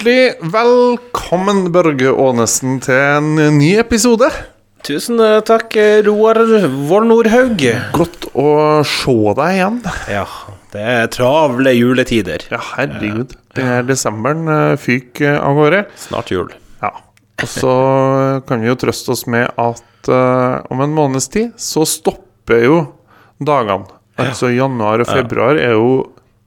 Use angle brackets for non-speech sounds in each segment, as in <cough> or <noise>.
Hjertelig velkommen, Børge Aanesen, til en ny episode. Tusen eh, takk, eh, Roar Vålnordhaug. Godt å se deg igjen. Ja, det er travle juletider. Ja, herregud. Det er desemberen eh, fyk av gårde. Snart jul. Ja. Og så kan vi jo trøste oss med at uh, om en måneds tid så stopper jo dagene. Altså januar og februar er jo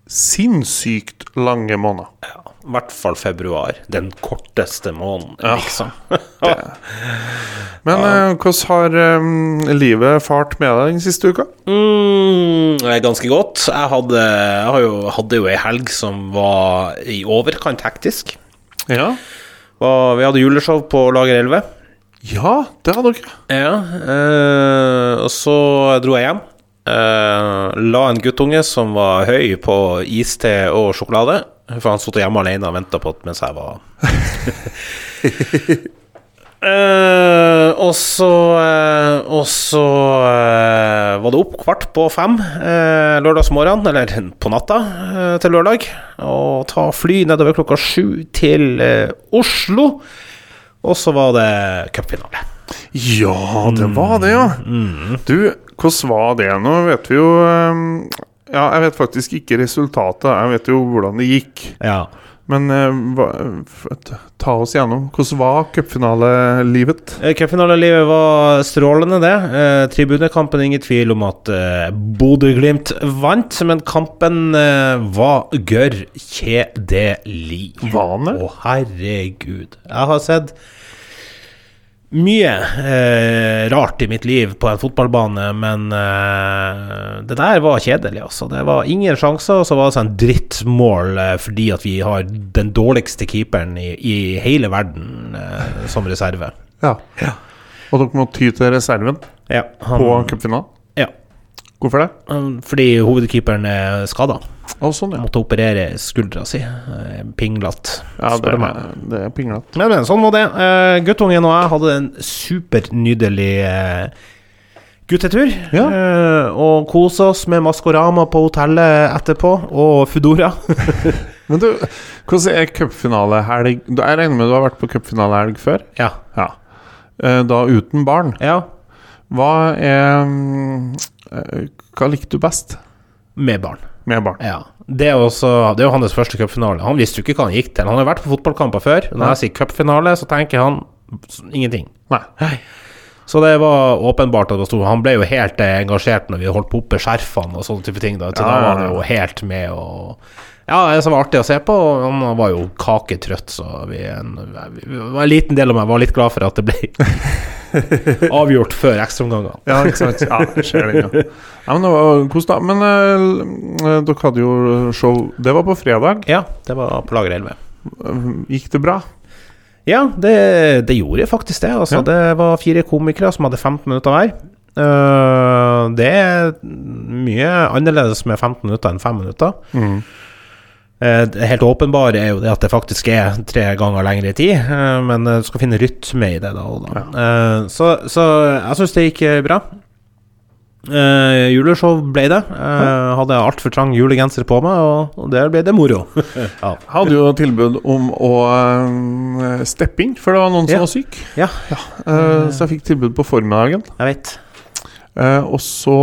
sinnssykt lange måneder. Ja, I hvert fall februar. Den korteste måneden, Ja. liksom. <laughs> <laughs> Men eh, hvordan har um, livet fart med deg den siste uka? Mm, ganske godt. Jeg hadde, jeg har jo, hadde jo ei helg som var i overkant hektisk. Ja. Og vi hadde juleshow på Lager 11. Ja, det hadde dere. Ja, eh, og så dro jeg hjem. Eh, la en guttunge som var høy på iste og sjokolade. For han satt hjemme alene og venta på at mens jeg var Uh, <laughs> og så uh, Og så uh, var det opp kvart på fem uh, lørdagsmorgen, eller på natta til lørdag. Og ta fly nedover klokka sju til Oslo. Og så var det cupfinale. Ja, det var det, ja. Du, hvordan var det? Nå vet vi jo Ja, jeg vet faktisk ikke resultatet. Jeg vet jo hvordan det gikk. Ja. Men eh, ta oss gjennom. Hvordan var cupfinalelivet? Eh, Cupfinalelivet var strålende, det. Eh, tribunekampen, ingen tvil om at eh, Bodø-Glimt vant, men kampen eh, var gørr kjedelig. Var? Å, herregud. Jeg har sett mye eh, rart i mitt liv på en fotballbane, men eh, det der var kjedelig, altså. Det var ingen sjanser, og så var det sånn drittmål eh, fordi at vi har den dårligste keeperen i, i hele verden eh, som reserve. Ja. Og dere må ty til reserven Ja, på han, cupfinalen? ja, Hvorfor det? fordi hovedkeeperen er skada. Sånn, ja. Måtte operere skuldra si. Eh, Pinglete. Ja, det, spør du meg. det er pinglete. Men, men, sånn var det. Uh, guttungen og jeg hadde en supernydelig uh, guttetur. Ja. Uh, og kosa oss med Maskorama på hotellet etterpå, og Foodora. <laughs> Men du, hvordan er cupfinalehelg Jeg regner med du har vært på cupfinalehelg før? ja. Ja. Eh, Da uten barn. ja. Hva er mm, eh, Hva likte du best Med barn. Med barn? Ja. Det er, også, det er jo hans første cupfinale. Han visste jo ikke hva han gikk til. Han har vært på fotballkamper før. Når jeg sier cupfinale, så tenker han ingenting. Nei. Så det var åpenbart at det var stor. Han ble jo helt eh, engasjert når vi holdt på oppe skjerfene og sånne type ting. Da, så Ja, da var han jo helt med og Ja, det som var artig å se på. Han var jo kaketrøtt, så vi, en, vi, en liten del av meg var litt glad for at det ble <laughs> <laughs> avgjort før ekstraomgangene. Ja, ikke sant? Ja, jeg ser den, ja. ja men det var kos, da. Men eh, dere hadde jo show Det var på fredag. Ja, det var på lager 11. Eh, Gikk det bra? Ja, det, det gjorde faktisk det. Altså, Ja. Det var fire komikere som hadde 15 minutter hver. Uh, det er mye annerledes med 15 minutter enn 5 minutter. Mm. Eh, det helt åpenbare er jo det at det faktisk er tre ganger lengre tid, eh, men eh, du skal finne rytme i det. da, da. Ja. så, så jeg syns det gikk bra. Uh, juleshow ble det. Uh, hadde altfor trang julegenser på meg, og, og der ble det moro. <laughs> ja. Hadde jo tilbud om å uh, steppe inn, for det var noen som Ja. var syk. ja, Uh, så jeg fikk tilbud på formiddagen. jeg vet. Eh, og så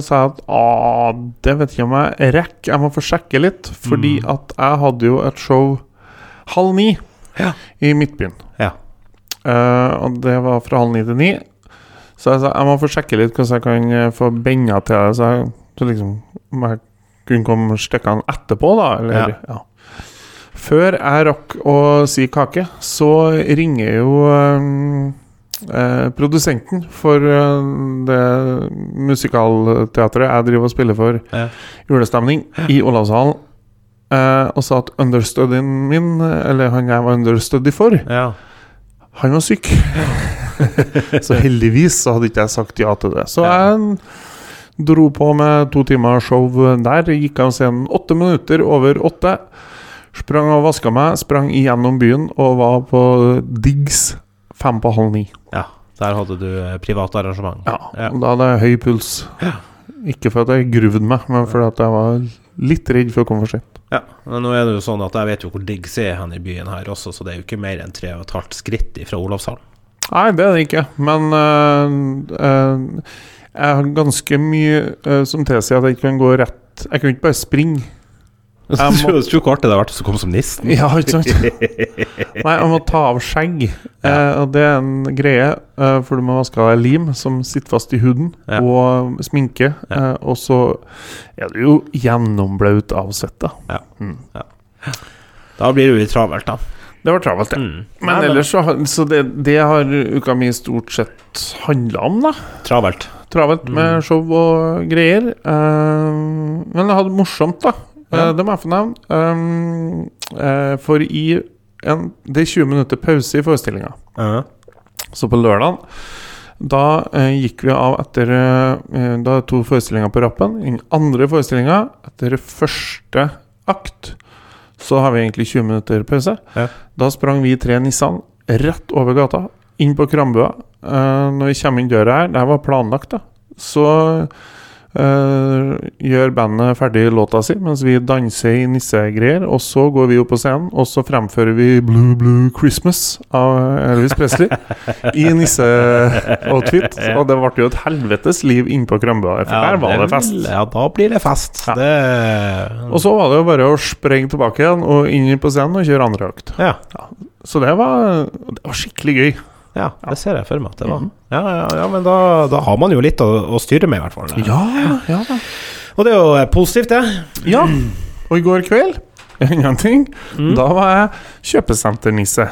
sa jeg at ah, det vet ikke om jeg rekker, jeg må få sjekke litt. Fordi Mm. at jeg hadde jo et show halv ni Ja. i Midtbyen. Ja. Uh, og det var fra halv ni til ni. Så jeg sa jeg må få sjekke litt hvordan jeg kan eh, få benda til det. Så, jeg, så liksom om jeg kunne komme stykkene etterpå, da. Eller, ja. Før jeg rakk å si kake, så ringer jo eh, eh, produsenten for eh, det musikalteatret jeg driver og spiller for, Ja. julestemning, i Olavshallen, eh, og sa at understudien min, eller han jeg var understudy for, Ja. han var syk. <laughs> så heldigvis så hadde ikke jeg sagt ja til det. Så jeg dro på med to timer show der. Gikk av scenen åtte minutter over åtte. Sprang og vaska meg, sprang igjennom byen og var på Diggs fem på halv ni. ja. Der hadde du eh, privat arrangement. Ja, Ja. og Da hadde jeg høy puls. Ikke for at jeg gruvde meg, men fordi at jeg var litt redd for å komme for sent. Ja, men nå er det jo sånn at jeg vet jo hvor digg C er hen i byen her også, så det er jo ikke mer enn tre og et halvt skritt fra Olavshallen. Nei, det er det ikke. Men øh, øh, jeg har ganske mye øh, som tilsier at jeg ikke kan gå rett Jeg kan ikke bare springe. Jeg må- Tror ikke artig det har vært å komme som nissen? Ja, ikke sant? <laughs> Nei, jeg må ta av skjegg. Eh, og det er en greie, eh, for du må vaske av lim som sitter fast i huden, Ja. og sminke. Ja. Eh, og så er du jo gjennomblaut av svette. Ja. Mm. Da blir det jo travelt, da. Det var travelt, ja. Mm. Men ellers så, så det, det har uka mi stort sett handla om, da. Travelt. Travelt med Mm. show og greier. Eh, men jeg hadde det morsomt, da. Eh, Ja. det må jeg få nevne. Um, uh, for i en, det er 20 minutter pause i forestillinga. Ja. Så på lørdag da eh, gikk vi av etter eh, Da er to forestillinger på rappen. I den andre forestillinga, etter første akt, så har vi egentlig 20 minutter pause. -huh. Da sprang vi tre nissene rett over gata, inn på Krambua. Eh, når vi kommer inn døra her, det her var planlagt, da, så eh, gjør bandet ferdig låta si mens vi danser i nissegreier. Og så går vi opp på scenen, og så fremfører vi 'Blue Blue Christmas' av Elvis Presley <laughs> i nisseoutfit. Og det ble jo et helvetes liv inne på for ja, der var det fest. vil- Ja, da blir det fest. Ja. Det Og så var det jo bare å sprenge tilbake igjen og inn på scenen og kjøre andre ja. Så det var, det var skikkelig gøy. Ja, det ser jeg for meg at det var. Mhm. Ja, ja, ja, men da, da har man jo litt å, å styre med, i hvert fall. Ja, ja da. Og det er jo eh, positivt, det. Ja. Og i går kveld, <laughs> en ting, Mm. da var jeg kjøpesenternisse.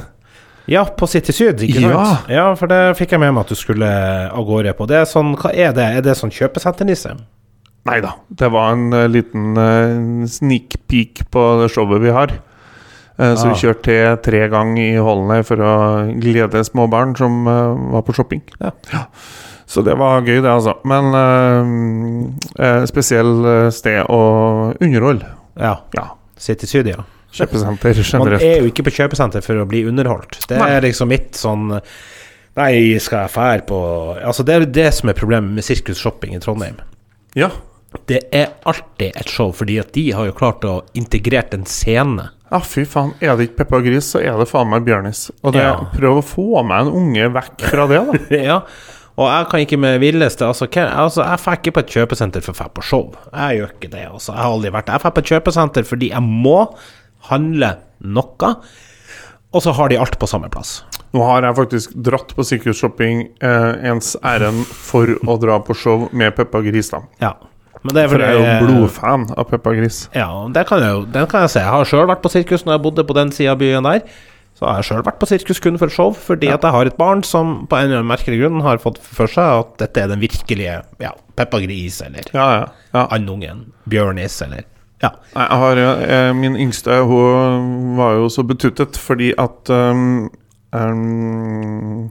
Ja, på City Syd, ikke sant? Ja, ja, for det fikk jeg med meg at du skulle av gårde på. Det er sånn, hva er det? Er det sånn kjøpesenternisse? Nei da, det var en uh, liten uh, sneak peek på showet vi har. Eh, så Ah. vi kjørte til tre ganger i Holland for å glede små barn som eh, var på shopping. Ja. Så det var gøy, det, altså. Men eh, eh, spesiell sted å underholde. Ja. Ja. City Syd, ja. Kjøpesenter Man er jo ikke på kjøpesenter for å bli underholdt. Det Nei. er liksom mitt sånn Nei, skal jeg fære på Altså, det er det som er problemet med Sirkus Shopping i Trondheim. Ja. Det er alltid et show, fordi at de har jo klart å integrere en scene. Ja, fy faen. Er det ikke Peppa Gris, så er det faen meg Bjørnis. Og det, Ja. prøv å få meg en unge vekk fra det, da. <laughs> ja. Og jeg kan ikke med villeste Altså, altså jeg drar ikke på et kjøpesenter for å dra på show. Jeg gjør ikke det. altså Jeg har aldri vært Jeg drar på et kjøpesenter fordi jeg må handle noe, og så har de alt på samme plass. Nå har jeg faktisk dratt på sikkerhetsshopping eh, ens ærend for å dra på show med Peppa Gris, da. Ja. Men det er For jeg er jo blodfan av Peppa Gris. Ja, det kan jeg Den kan jeg se. Jeg har sjøl vært på sirkus når jeg bodde på den sida av byen der. Så har jeg sjøl vært på sirkus kun for show, fordi Ja. at jeg har et barn som på en eller annen merkelig grunn har fått for seg at dette er den virkelige ja, Peppa Gris eller Ja, ja. ja. andungen. Bjørnis eller Ja. Jeg har, jeg, min yngste hun var jo så betuttet fordi at um, um,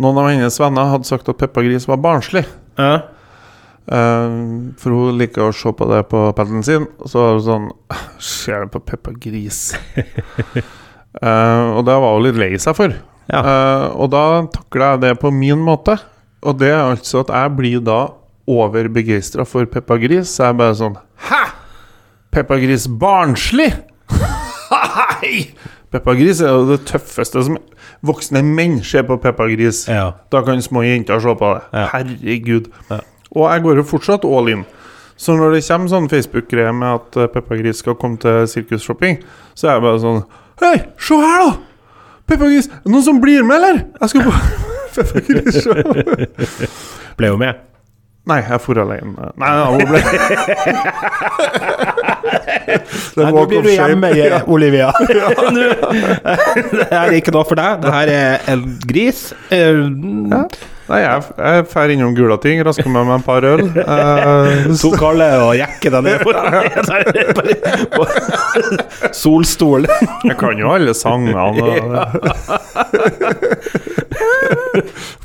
Noen av hennes venner hadde sagt at Peppa Gris var barnslig. Ja. Um, for hun liker å se på det på paddelen sin. Og så var det sånn <laughs> Ser du på Peppa Gris? Uh, <laughs> og det var hun litt lei seg for. Ja. Uh, og da takla jeg det på min måte. Og det er altså at jeg blir da overbegeistra for Peppa Gris. Så jeg er bare sånn Hæ?! Peppa Gris barnslig?! <laughs> Hei! Peppa Gris er jo det tøffeste som Voksne menn ser på Peppa Gris. ja. Da kan små jenter se på det. Ja. Herregud. Ja. Og jeg går jo fortsatt all in. Så når det kommer sånn Facebook-greie med at eh, Peppa Gris skal komme til sirkusshopping, så er jeg bare sånn Hei, se her, da! Peppa Gris. Noen som blir med, eller? Jeg skal på <laughs> Peppa Gris-show. <laughs> Ble hun med. Nei, jeg for alene. Nei, hun ble <laughs> Nei, nå blir du hjemme. Olivia. Det er ikke noe for deg. Det her er en gris. Uh, Ja. Nei, jeg, jeg drar innom Gulating, rasker med meg et par øl. <laughs> Uh, Tok <laughs> Kalle og jekke deg ned <laughs> på, på solstol. Jeg kan jo alle sangene. Og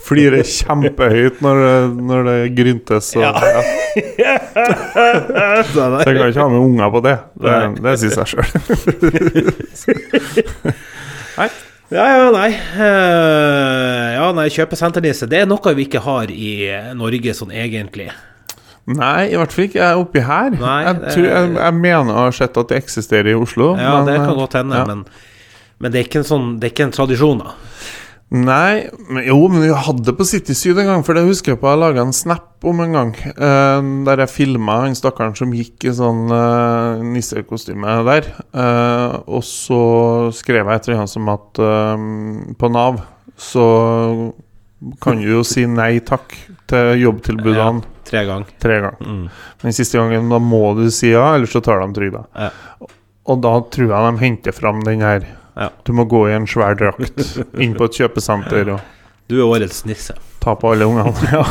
Flirer kjempehøyt når, når det gryntes. Og, ja. Så jeg kan ikke ha med unger på det. Det, det sier seg sjøl. Nei. Ja, ja, nei. Eh, ja, nei, kjøpesenternisse. Det er noe vi ikke har i Norge sånn egentlig. Nei, i hvert fall ikke jeg er oppi her. Nei, jeg, tror, jeg, jeg mener å ha sett at det eksisterer i Oslo. Ja, men, det kan eh, godt hende, ja. men, men det er ikke en sånn Det er ikke en tradisjon, da. Nei, men jo, men vi hadde på City Syd en gang, for det husker jeg på jeg laga en snap om en gang. eh, der jeg filma han stakkaren som gikk i sånn eh, nissekostyme der. Eh, og så skrev jeg et eller annet som at eh, på Nav så kan du jo si nei takk til jobbtilbudene Tre ganger. tre gang. Mm. Men siste gangen da må du si ja, ellers så tar de trygda. Ja. Og da tror jeg de henter fram den her. Ja. Du må gå i en svær drakt inn på et kjøpesenter og Du er årets nisse. ta på alle ungene. <laughs> Ja,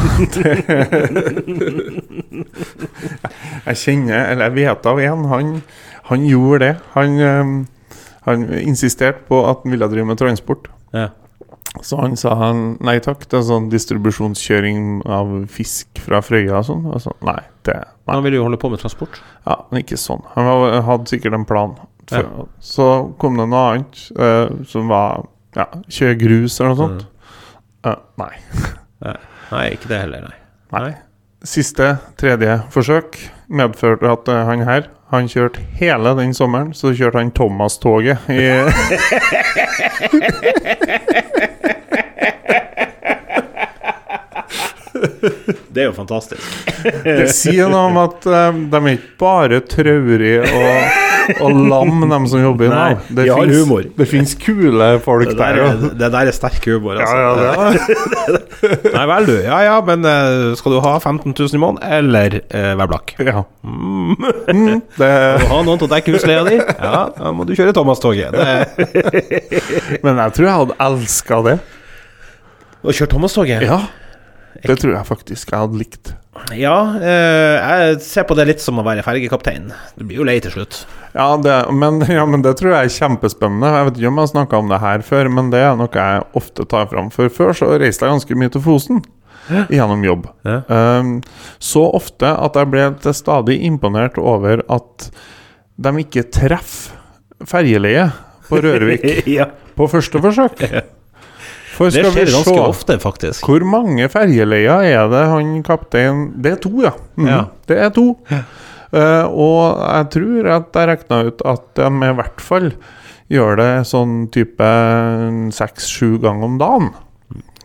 Jeg kjenner, eller jeg vet av en, han, han gjorde det. Han, eh, han insisterte på at han ville drive med transport. Ja. Så han sa han nei takk til sånn distribusjonskjøring av fisk fra Frøya og sånn. Og så, nei, det nei. Han ville jo holde på med transport. Ja, men ikke sånn. Han hadde sikkert en plan. Ja. Så kom det noe annet uh, som var ja, kjøre grus eller noe sånt. Eh, nei. <laughs> Nei, ikke det heller, nei. nei. Siste, tredje forsøk medførte at uh, han her Han kjørte hele den sommeren, så kjørte han Thomas-toget i <laughs> <laughs> Det er jo fantastisk. Det sier noe om at eh, de er ikke bare traurige og, og lam, de som jobber i Nav. Det de har finnes- humor. Det fins kule folk Det der òg. det der er sterk humor, altså. ja, det er. <laughs> Nei vel, du. Ja ja, men eh, skal du ha 15 000 i måneden, eller uh, være blakk? ja. Mm, det, Skal <laughs> du ha noen til å dekke husleia di? Ja, da må du kjøre Thomas-toget. Det- <laughs> men jeg tror jeg hadde elska det. Å kjøre Thomas-toget? Ja, det tror jeg faktisk jeg hadde likt. Ja, eh, jeg ser på det litt som å være fergekaptein. Du blir jo lei til slutt. Ja, det, men, <laughs> ja, men det tror jeg er kjempespennende. Jeg vet ikke om jeg har snakka om det her før, men det er noe jeg ofte tar fram. For før så reiste jeg ganske mye til Fosen gjennom jobb. Ja. Um, så ofte at jeg ble til stadig imponert over at de ikke treffer ferjeleiet på Rørvik <laughs> ja, på første forsøk. Det skjer ganske se ofte, faktisk. Hvor mange ferjeleier er det han kaptein Det er to, ja. Mm. Ja. Det er to. Uh, og jeg tror at jeg regna ut at de i hvert fall gjør det sånn type seks-sju ganger om dagen.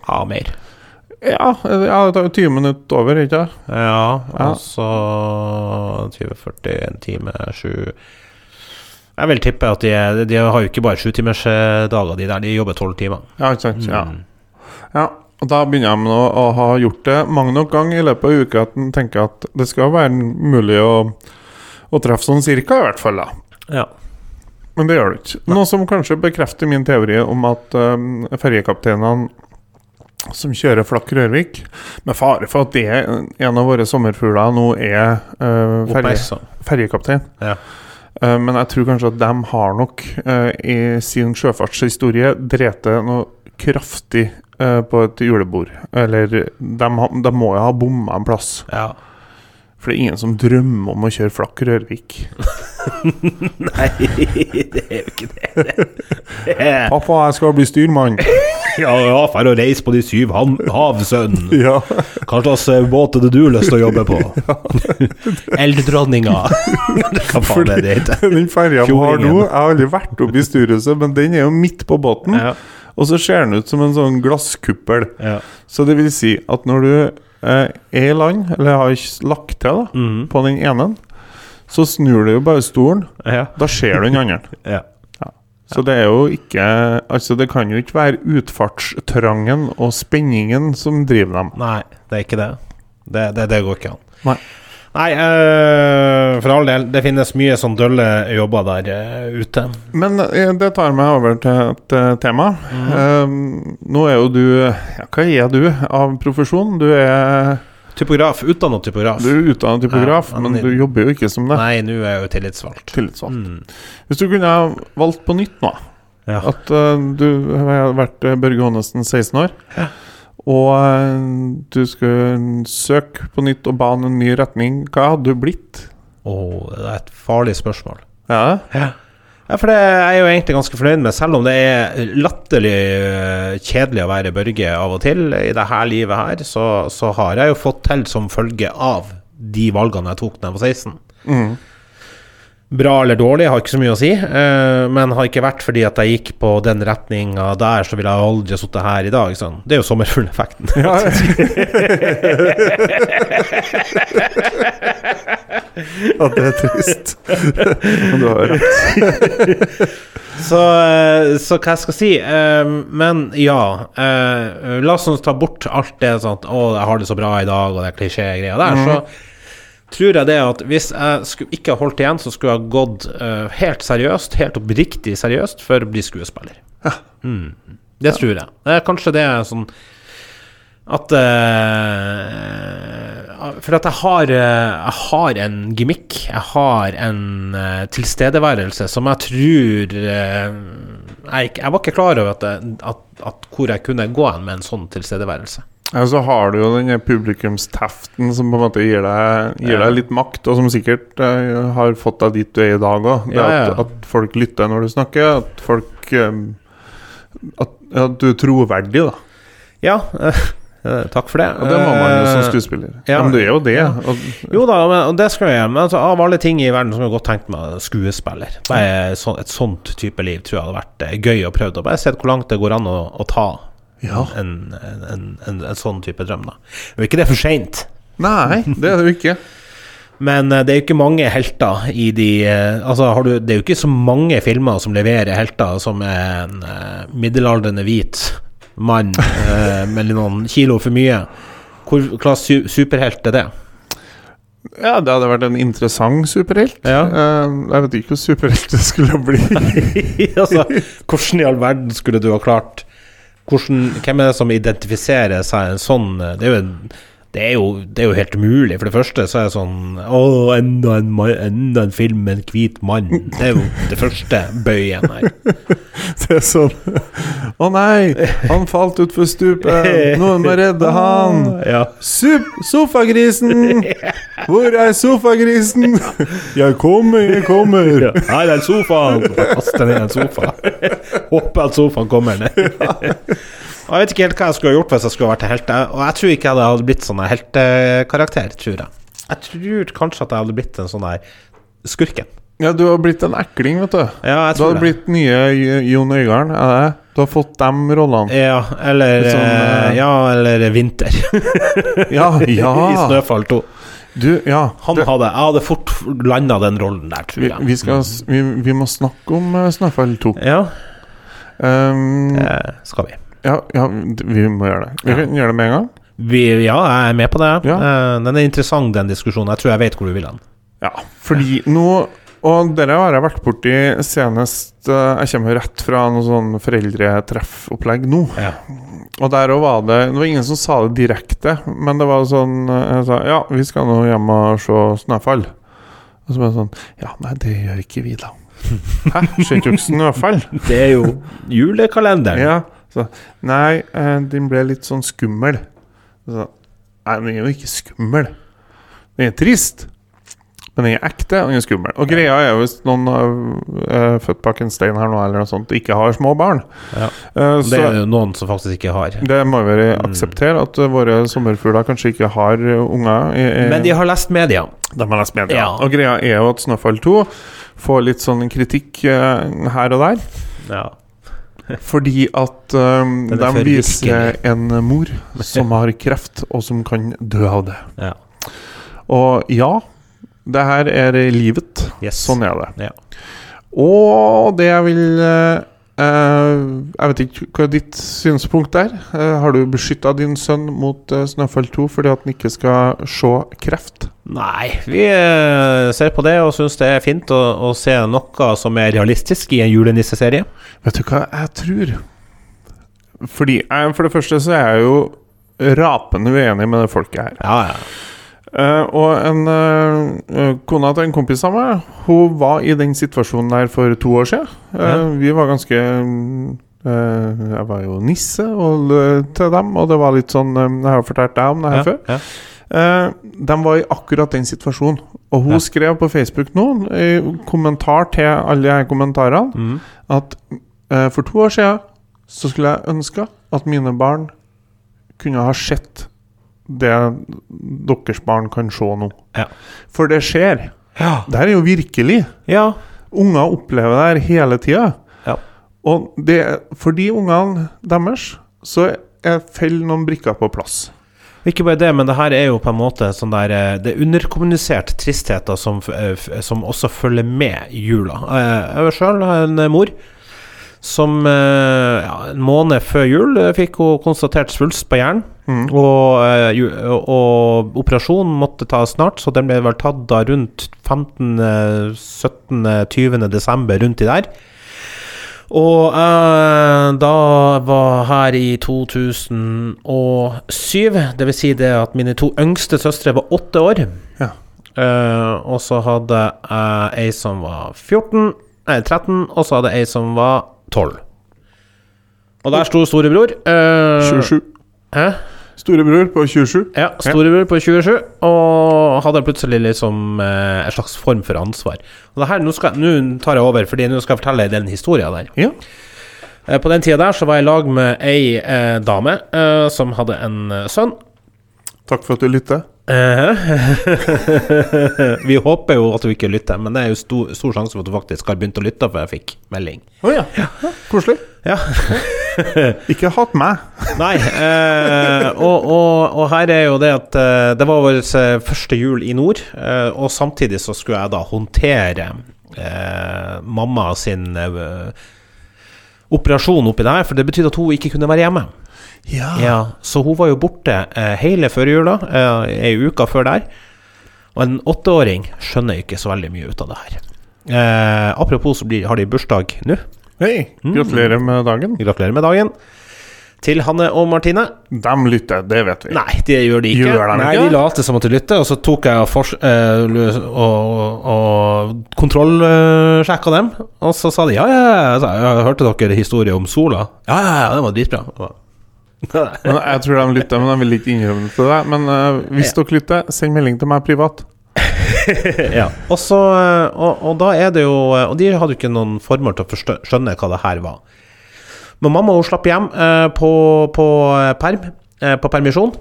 Ja, mer. Ja, ja, det tar jo 20 minutter over, ikke sant? Ja, Ja. og så 20-40, en time, sju Jeg vil tippe at de, de har jo ikke bare sjutimersdager, de der. De jobber tolv timer. Ja, ikke sant? Mm. ja. Og da begynner med å, å ha gjort det mange nok ganger i løpet av uka at en tenker at det skal være mulig å, å treffe sånn cirka, i hvert fall. da. Ja. Men det gjør det ikke. Noe som kanskje bekrefter min teori om at um, ferjekapteinene som kjører Flakk Rørvik, med fare for at det en av våre sommerfugler nå er uh, ferjekaptein. Ja. Uh, men jeg tror kanskje at de har nok uh, i sin sjøfartshistorie drept noe kraftig uh, på et julebord. Eller de, de må jo ha bomma en plass. ja. For det er ingen som drømmer om å kjøre Flakk Rørvik. <laughs> Nei, det er jo ikke det. <laughs> Pappa, jeg skal bli styrmann. <laughs> Ja, ja, for å reise på de syv havsønnen hav, <laughs> sønn. ja. Hva slags eh, båt er det du har lyst til å jobbe på? <laughs> Elddronninga. Hva faen er det heter? Den ferja vi har nå, jeg har aldri vært oppe i styrhuset, men den er jo midt på båten. Ja. Og så ser den ut som en sånn glasskuppel. Ja. Så det vil si at når du eh, er i land, eller har lagt til da, mm. på den ene, så snur du jo bare stolen. Ja. Da ser du den andre. ja. Så det er jo ikke Altså, det kan jo ikke være utfartstrangen og spenningen som driver dem. Nei, det er ikke det. Det, det, det går ikke an. Nei. Nei, øh, for all del, det finnes mye sånn dølle jobber der øh, ute. Men eh, det tar meg over til et tema. tema. Eh, nå er jo du ja, Hva er du av profesjon? Du er, Typograf. Utdannet typograf. du er utdannet typograf, Ja, men du jobber jo ikke som det. Nei, nå er jeg jo tillitsvalgt. Tillitsvalgt. Mm. Hvis du kunne ha valgt på nytt nå Ja. At uh, du har vært uh, Børge Aanesen 16 år, Ja. og uh, du skulle søke på nytt og bane en ny retning. Hva hadde du blitt? Åh, det er et farlig spørsmål. Ja, Ja. Ja, for det er jeg jo egentlig ganske fornøyd med, selv om det er latterlig øh, kjedelig å være Børge av og til i dette livet her, så, så har jeg jo fått til som følge av de valgene jeg tok da jeg var 16. Mm. Bra eller dårlig har ikke så mye å si, eh, men har ikke vært fordi at jeg gikk på den retninga der, så ville jeg aldri sittet her i dag. Sånn. Det er jo sommerfugleffekten. Ja, <laughs> <laughs> <laughs> At det er trist. <laughs> Men du har rett. <laughs> Så, eh, så hva jeg skal si eh, Men ja, eh, la oss ta bort alt det sånn at 'Å, jeg har det så bra i dag', og det klisjégreia der. Mm. Så tror jeg det at hvis jeg skulle ikke ha holdt igjen, så skulle jeg ha gått eh, helt seriøst, helt oppriktig seriøst, for å bli skuespiller. Mm. Det tror jeg. Det er kanskje det er sånn at uh, For at jeg har, eh, jeg har en gimmick, jeg har en uh, tilstedeværelse som jeg tror uh, jeg, jeg var ikke klar over at, at, at hvor jeg kunne gå hen med en sånn tilstedeværelse. Ja, så har du jo den publikumsteften som på en måte gir deg, gir deg litt makt, og som sikkert uh, har fått deg dit du er i dag òg. Ja, ja. at, at folk lytter når du snakker, at folk eh, at, at du er troverdig, da. Ja, takk for det. Og det må man jo som Eh, skuespiller. ja. Men du er jo det. Og, Jo da, men, og det skal jeg gjøre. Men altså, av alle ting i verden som jeg godt tenkt meg skuespiller. Bare så, et sånt type liv tror jeg hadde vært eh, gøy å prøve. Bare sett hvor langt det går an å, å ta ja. en, en, en, en, sånn type drøm, da. Og ikke det er for seint. Nei, det er det jo ikke. Men eh, det er jo ikke mange helter i de eh, Altså, har du, det er jo ikke så mange filmer som leverer helter som er en eh, middelaldrende hvit mann <laughs> eh, med noen kilo for mye. Hvor slags su superhelt er det? Ja, det hadde vært en interessant superhelt. Ja. Eh, jeg vet ikke hvor superhelt det skulle bli. <laughs> altså, hvordan i all verden skulle du ha klart hvordan, Hvem er det som identifiserer seg en sånn Det er jo en det er, jo, det er jo helt umulig. For det første så er det sånn Å, enda en, enda en film med en hvit mann. Det er jo det første bøyen her. <laughs> Det er sånn Å nei, han falt utfor stupet. Noen må redde <laughs> han. Ja. Sofagrisen! Hvor er sofagrisen? <laughs> Jeg kommer, jeg kommer. Ja, Her er sofaen! Kaste ned en sofa. Håper at sofaen kommer ned. Og Jeg vet ikke helt hva jeg skulle gjort hvis jeg skulle vært helt. Og jeg tror ikke jeg hadde blitt sånn heltekarakter, tror jeg. Jeg tror kanskje at jeg hadde blitt en sånn der skurken. Ja, du har blitt en ekling, vet du. Ja, Du har det. blitt nye Jon Øigarden, er det? Du har fått dem rollene. Ja, eller sånn, eh, eh, Ja, eller Vinter. <laughs> Ja, ja. I. Snøfall 2. Du, ja. Han det, hadde, jeg hadde fort landa den rollen der, tror vi, jeg. vi, skal, vi, vi må snakke om uh, Snøfall 2. Ja, Um, eh, skal vi. Ja, ja, vi må gjøre det. Vi kan gjøre det med en gang. vi. Ja, jeg er med på det. Ja. Eh, Den er interessant, den diskusjonen. Jeg tror jeg vet hvor du vil hen. Ja, fordi nå Og dere har jeg vært borti senest eh, Jeg kommer rett fra noe sånn foreldretreffopplegg nå. Ja. Og der òg var det Det var ingen som sa det direkte, men det var sånn eh, Jeg sa ja, vi skal nå hjem og se Snøfall. Og så var det sånn Ja, nei, det gjør ikke vi, da. <laughs> Hæ? Ser ikke Snøfall? Det er jo julekalenderen. Ja. Så nei, eh, den ble litt sånn skummel. Så, nei, den er jo ikke skummel. Den er trist. Men den er ekte, og den er skummel. Og greia er jo hvis noen er født bak en stein her nå, eller noe sånt, ikke har små barn. Ja. Eh, Det er jo noen som faktisk ikke har. det må vi vel akseptere, at eh, våre sommerfugler kanskje ikke har unger. i- i- Men de har lest media. de har lest media. Ja. Og greia er jo at Snøfall 2 får litt sånn kritikk uh, her og der. Ja. Fordi at um, de er viser en mor som har kreft, og som kan dø av det. ja. Og ja, det her er livet. Yes. Sånn er det. Ja. Og det jeg vil eh, Jeg vet ikke hva er ditt synspunkt der. Eh, har du beskytta din sønn mot uh, Snøfall 2 fordi at han ikke skal se kreft? Nei, vi eh, ser på det og syns det er fint å, å se noe som er realistisk i en julenisseserie. Vet du hva jeg tror? Fordi For det første så er jeg jo rapende uenig med det folket her. Ja, ja. Eh, og en uh, kona til en kompis av meg Hun var i den situasjonen der for to år siden. Uh, Ja. Vi var ganske Jeg var jo nisse og, til dem, og det var litt sånn Jeg har fortalt deg om det her ja, før. ja. De var i akkurat den situasjonen. Og hun skrev på Facebook nå, i kommentar til alle de kommentarene, Mm. at for to år siden så skulle jeg ønske at mine barn kunne ha sett det deres barn kan se nå. Ja. For det skjer. Ja. Det her er jo virkelig. ja. Unger opplever det her hele tida. Ja. Og det, for de ungene deres så er faller noen brikker på plass. Ikke bare det, men det her er jo på en måte sånn der eh, Det er underkommunisert tristheter som, eh, som også følger med i jula. Eh, Jeg sjøl har en mor som eh, ja, en måned før jul eh, fikk hun konstatert svulst på hjernen. Mm. Og, eh, og, og operasjonen måtte tas snart, så den ble vel tatt da rundt 15., eh, 17., 20. desember, rundt i der. Og eh, da var her i 2007, det vil si det at mine to yngste søstre var åtte år. Ja. Eh, og så hadde jeg ei som var 14, nei 13, og så hadde jeg ei som var 12. Og der sto storebror. eh, 27. Hæ? Storebror på 27. Ja, storebror på 27, og hadde plutselig liksom eh, en slags form for ansvar. Og det her, Nå skal- nå tar jeg over, fordi nå skal jeg fortelle den historien der. Ja. Eh, På den tida der så var jeg i lag med ei eh, dame eh, som hadde en eh, sønn. Takk for at du lytter. Eh, <laughs> Vi håper jo at du ikke lytter, men det er jo stor, stor sjanse for at du faktisk har begynt å lytte, for jeg fikk melding. Å ja. Koselig. Ja. <laughs> Ikke hat meg. <laughs> Nei, eh, og, og, og her er jo det at eh, det var vår eh, første jul i nord, og samtidig så skulle jeg da håndtere eh, mamma sin eh, operasjon oppi det her, for det betydde at hun ikke kunne være hjemme. Ja. Ja, så hun var jo borte eh, hele førjula, eh, ei uke før der. Og en åtteåring skjønner ikke så veldig mye ut av det her. Eh, apropos så blir, har de bursdag nå. Hei, gratulerer med dagen. Gratulerer med dagen. Til Hanne og Martine. De lytter, det vet vi. Nei, det gjør de ikke. Gjør de Nei, ikke? De later som at de lytter, og så tok jeg og, eh, og, og kontrollsjekka dem. Og så sa de ja, ja, ja. Jeg hørte dere historie om sola? Ja, ja, ja, den var dritbra. Men jeg tror de lytter, men de vil ikke innrømme det til deg. Men uh, hvis dere lytter, send melding til meg privat. <laughs> ja. Og, så, eh, og, og da er det jo Og de hadde jo ikke noen formål til å forstå, skjønne hva det her var. Men mamma hun slapp hjem eh, på, på eh, perm, eh, på permisjon,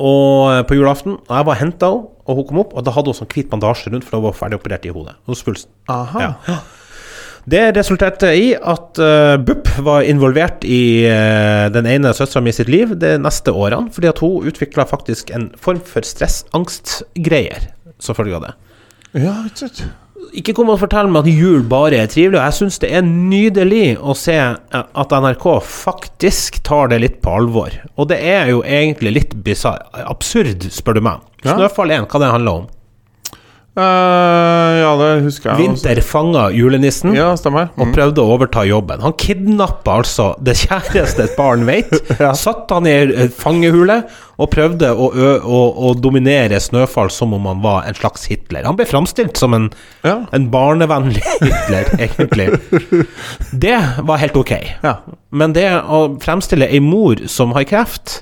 og eh, på julaften. Og jeg var henta henne, og hun kom opp, og da hadde hun sånn hvit bandasje rundt, for da var ferdig operert i hodet. Hos pulsen. Aha. Ja. Det resulterte i at uh, BUP var involvert i uh, den ene søstera mi sitt liv de neste årene, fordi at hun utvikla faktisk en form for stress-angst-greier som følge av det. Ja, ikke sant. Ikke kom og fortell meg at jul bare er trivelig. og Jeg syns det er nydelig å se eh, at NRK faktisk tar det litt på alvor. Og det er jo egentlig litt bisarr. Absurd, spør du meg. Snøfall 1, hva det handler om? Eh, ja, det husker jeg. Winter Vinter fanga julenissen. Ja, stemmer. og Mm. prøvde å overta jobben. Han kidnappa altså det kjæreste et barn vet. <laughs> Ja. Satt han i ei fangehule og prøvde å, å, å dominere Snøfall som om han var en slags Hitler. Han ble framstilt som en, Ja. en barnevennlig <laughs> Hitler, egentlig. Det var helt ok. ja. Men det å fremstille ei mor som har kreft,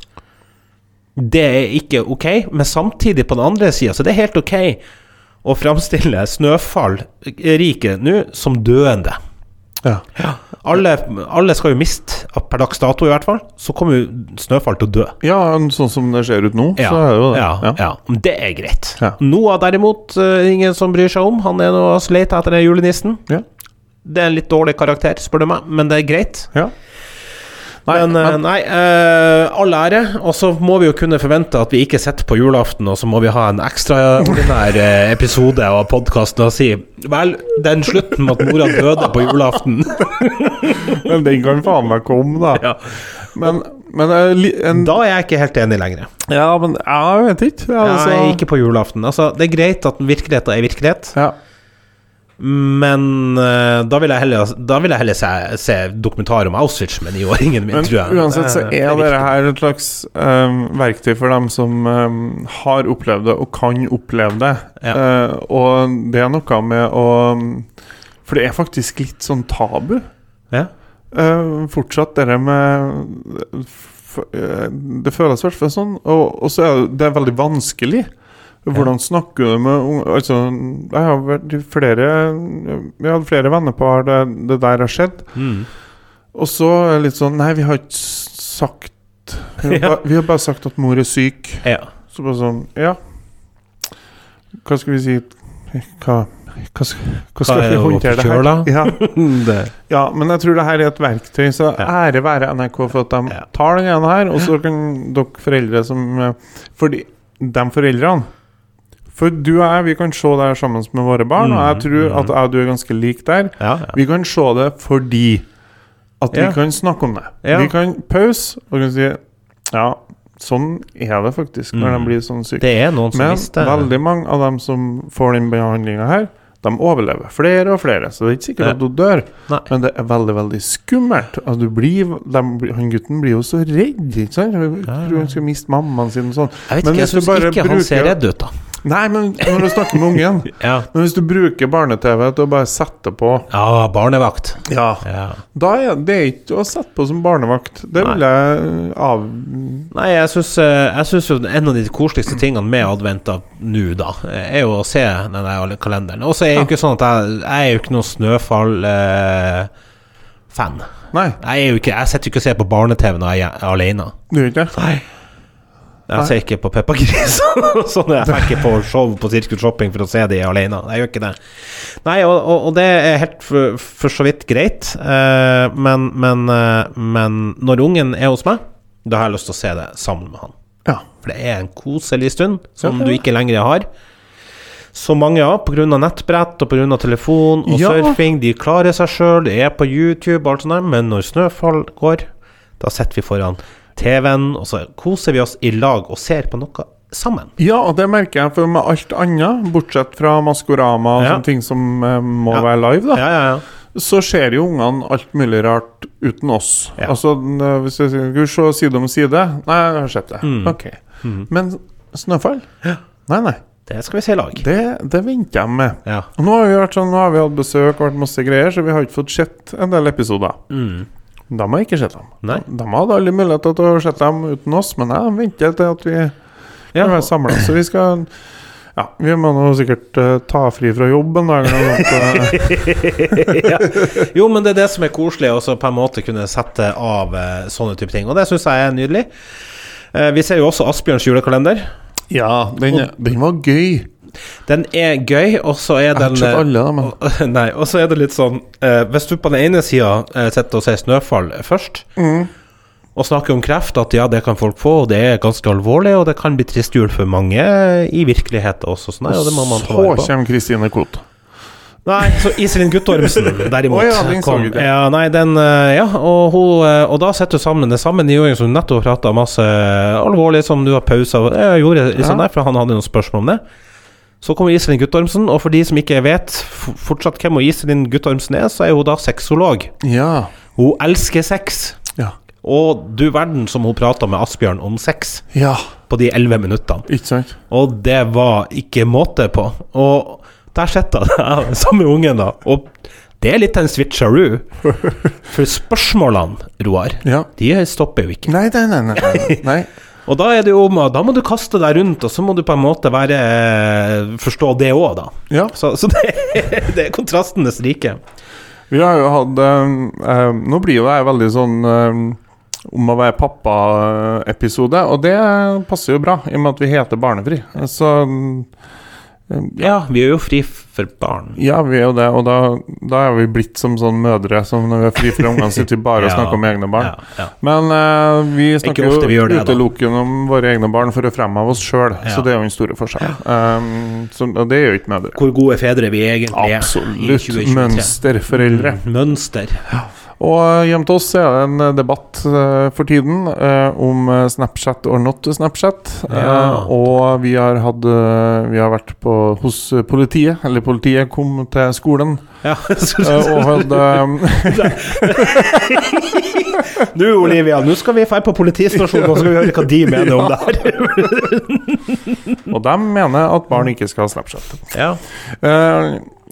det er ikke ok. Men samtidig, på den andre sida, så det er helt ok å fremstille Snøfall-riket nå som døende. ja. Alle, alle skal jo miste, per dags dato i hvert fall, så kommer jo Snøfall til å dø. Ja, sånn som det ser ut nå, Ja, så er det jo det. ja, ja. Det er greit. Noah derimot, eh, ingen som bryr seg om. Han er nå leita etter den julenissen. Ja. Det er en litt dårlig karakter, spør du meg, men det er greit. Ja. Nei, men, eh, men- nei, uh, all ære. Og så må vi jo kunne forvente at vi ikke sitter på julaften, og så må vi ha en ekstraordinær eh, episode av podkasten og si Vel, den slutten med at mora døde på julaften <laughs> Men den kan faen meg komme, da. ja. Men, men en, Da er jeg ikke helt enig lenger. Ja, men jeg vet ikke. Altså, Nei, ikke på julaften. Altså, det er greit at virkeligheten er virkelighet, ja. Men eh, da vil jeg heller, da vil jeg heller se, se dokumentar om Auschwitz med niåringen min, Men tror jeg. uansett så er viktig. dette her et slags um, verktøy for dem som um, har opplevd det og kan oppleve det. Ja. Uh, og det er noe med å For det er faktisk litt sånn tabu. ja. Uh, fortsatt det med Det føles i hvert fall sånn. Og, og så er det, det er veldig vanskelig. Hvordan snakker du med Altså, jeg har vært flere Vi hadde flere venner på her det, det der har skjedd. Mm. Og så litt sånn Nei, vi har ikke sagt Vi har, <laughs> bare, vi har bare sagt at mor er syk. Ja. Så bare sånn Ja. Hva skal vi si Hva, hva, skal, hva skal Hva vi håndtere det her? Ja. <laughs> det. ja, men jeg tror det her er et verktøy, så ære være NRK for at de tar den ene her, og så kan dere foreldre som eh, Fordi de foreldrene For du og jeg, vi kan se det her sammen med våre barn, og jeg Mm, tror mm. at jeg og du er ganske like der. Ja, ja. Vi kan se det fordi at vi kan snakke om det. Vi kan pause og kan si Ja, sånn er det faktisk når Mm. de blir sånn syke. Det noen som Men veldig mange av dem som får den behandlinga her, de overlever. Flere og flere. Så det er ikke sikkert Ja. at du dør, Nei. men det er veldig veldig skummelt. Altså, du blir, de, han gutten blir jo så redd. ikke sant? Ja. tror han skal miste mammaen sin og sånn. Jeg vet ikke, jeg syns ikke han ser redd ut, da. Nei, men når du snakker med ungen <laughs> Ja, Men hvis du bruker barne-TV til å bare sette på ja barnevakt. Ja, Ja. da er det ikke å sette på som barnevakt. Det vil jeg av... Nei, jeg syns, eh, jo en av de koseligste tingene med advent da, nå, da, er jo å se den der kalenderen. Og så er det jo ikke sånn at jeg, jeg er jo ikke noen Snøfall-fan. Nei, jeg er jo ikke Jeg sitter jo ikke og ser på barne-TV når jeg er alene. du gjør ikke det? Nei. Jeg ser ikke på Peppa Gris. <laughs> sånn jeg ser ikke på show på Sirkus Shopping for å se de alene. Jeg gjør ikke det. Nei, og, og, og det er helt for, for så vidt greit, eh, men, men, eh, men når ungen er hos meg, da har jeg lyst til å se det sammen med han. Ja. For det er en koselig stund som Ja, ja. du ikke lenger har. Så mange av, pga. nettbrett og pga. telefon og Ja. surfing, de klarer seg sjøl, de er på YouTube og alt sånt der, men når snøfall går, da sitter vi foran TV-en, og så koser vi oss i lag og ser på noe sammen. Ja, og det merker jeg, for med alt annet, bortsett fra Maskorama og Ja. sånne ting som eh, må Ja. være live, da, Ja, ja, ja. så ser jo ungene alt mulig rart uten oss. Altså, hvis jeg sier 'Skal vi se side om side'? Nei, jeg har sett det. Mm. Ok. Men Snøfall? Nei, nei. Det skal vi se i lag. Det, det venter jeg med. Ja. Og nå har vi vært sånn, nå har vi hatt besøk og vært masse greier, så vi har ikke fått sett en del episoder. Mm. De har ikke sett dem. Nei. De hadde alle muligheter til å se dem uten oss, men jeg venter til at vi Ja. kan være samla. Så vi skal Ja, vi må nå sikkert uh, ta fri fra jobb en dag. Eh. <laughs> ja. Jo, men det er det som er koselig, å på en måte kunne sette av uh, sånne type ting. Og det syns jeg er nydelig. Uh, vi ser jo også Asbjørns julekalender. ja, den, er- den var gøy. Den er gøy, og så er Jeg har den ikke eh, alle, men og, <laughs> Nei, og så er det litt sånn eh, Hvis du på den ene sida eh, sitter og sier Snøfall først, mm. og snakker om kreft, at ja, det kan folk få, og det er ganske alvorlig, og det kan bli trist jul for mange i virkeligheten også, sånn, nei, og det må man ta Så vare på. kommer Kristine Koht. Nei, så Iselin Guttormsen, <laughs> derimot. oh, ja, den kom. Ja, nei, den eh, Ja, og, hun, eh, og da setter du sammen det samme niåringen som nettopp prata masse alvorlig, som du har pausa Jeg gjorde sånn Ja. der, for han hadde noen spørsmål om det. Så kommer Iselin Guttormsen, og for de som ikke vet fortsatt hvem Iselin Guttormsen er, så er hun da sexolog. Ja. Hun elsker sex. Ja. Og du verden som hun prata med Asbjørn om sex Ja, på de elleve minuttene. ikke sant? Og det var ikke måte på. Og der sitter jeg, <laughs> samme ungen, da. Og det er litt en switcheroo. <laughs> For spørsmålene, Roar, Ja. de stopper jo ikke. Nei, nei, nei. nei, nei. <laughs> Og da er det jo Da må du kaste deg rundt, og så må du på en måte være eh, forstå det òg, da. Ja. Så, så det, <laughs> det er kontrastenes rike. Vi har jo hatt eh, eh, Nå blir jo her veldig sånn eh, om å være pappa-episode, og det passer jo bra, i og med at vi heter Barnefri. Så eh, Ja, vi er jo fri for barn. ja, vi er jo det, og da, da er vi blitt som sånn mødre som når vi er fri fra <laughs> ungene, sitter vi bare og snakker om egne barn. Ja, ja. Men uh, vi snakker jo vi det, utelukkende om våre egne barn for å fremheve oss sjøl, Ja. så det er jo en store forskjell. Um, så, og det er jo ikke mødre. Hvor gode fedre vi egentlig er. Absolutt 2023. mønsterforeldre. Mønster. Mønster. Og hjemme til oss er det en eh, debatt eh, for tiden eh, om Snapchat or not Snapchat. Ja. og vi har, hatt, vi har vært på, hos politiet, eller politiet kom til skolen Ja. <laughs> og hadde <laughs> Nå, Olivia, nå skal vi dra på politistasjonen og så skal vi høre hva de mener om det her. <laughs> Og de mener at barn ikke skal ha Snapchat. Ja. Eh,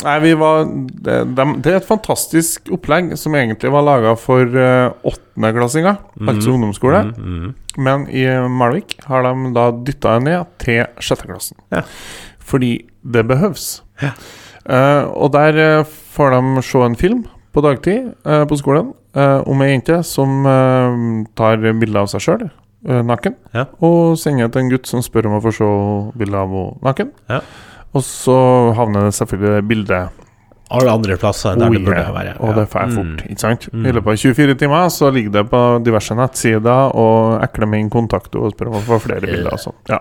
nei, vi var det, det er et fantastisk opplegg som egentlig var laga for uh, åttendeklassinger, altså ungdomsskole. Mm, Men i Malvik har de da dytta det ned til sjetteklassen. Ja. Fordi det behøves. Ja. Uh, og der eh, får de se en film på dagtid uh, på skolen eh, om ei jente som eh, tar bilde av seg sjøl eh, naken. Ja. Og sender til en gutt som spør om å få se bilde av henne naken. Ja. Og så havner det selvfølgelig det bildet Alle andre plasser enn der Oh, det burde yeah. være. Og det får jeg fort, ikke sant? Mm. I løpet av 24 timer så ligger det på diverse nettsider, og ekle menn kontakter og spør om å få flere bilder og sånn. Ja.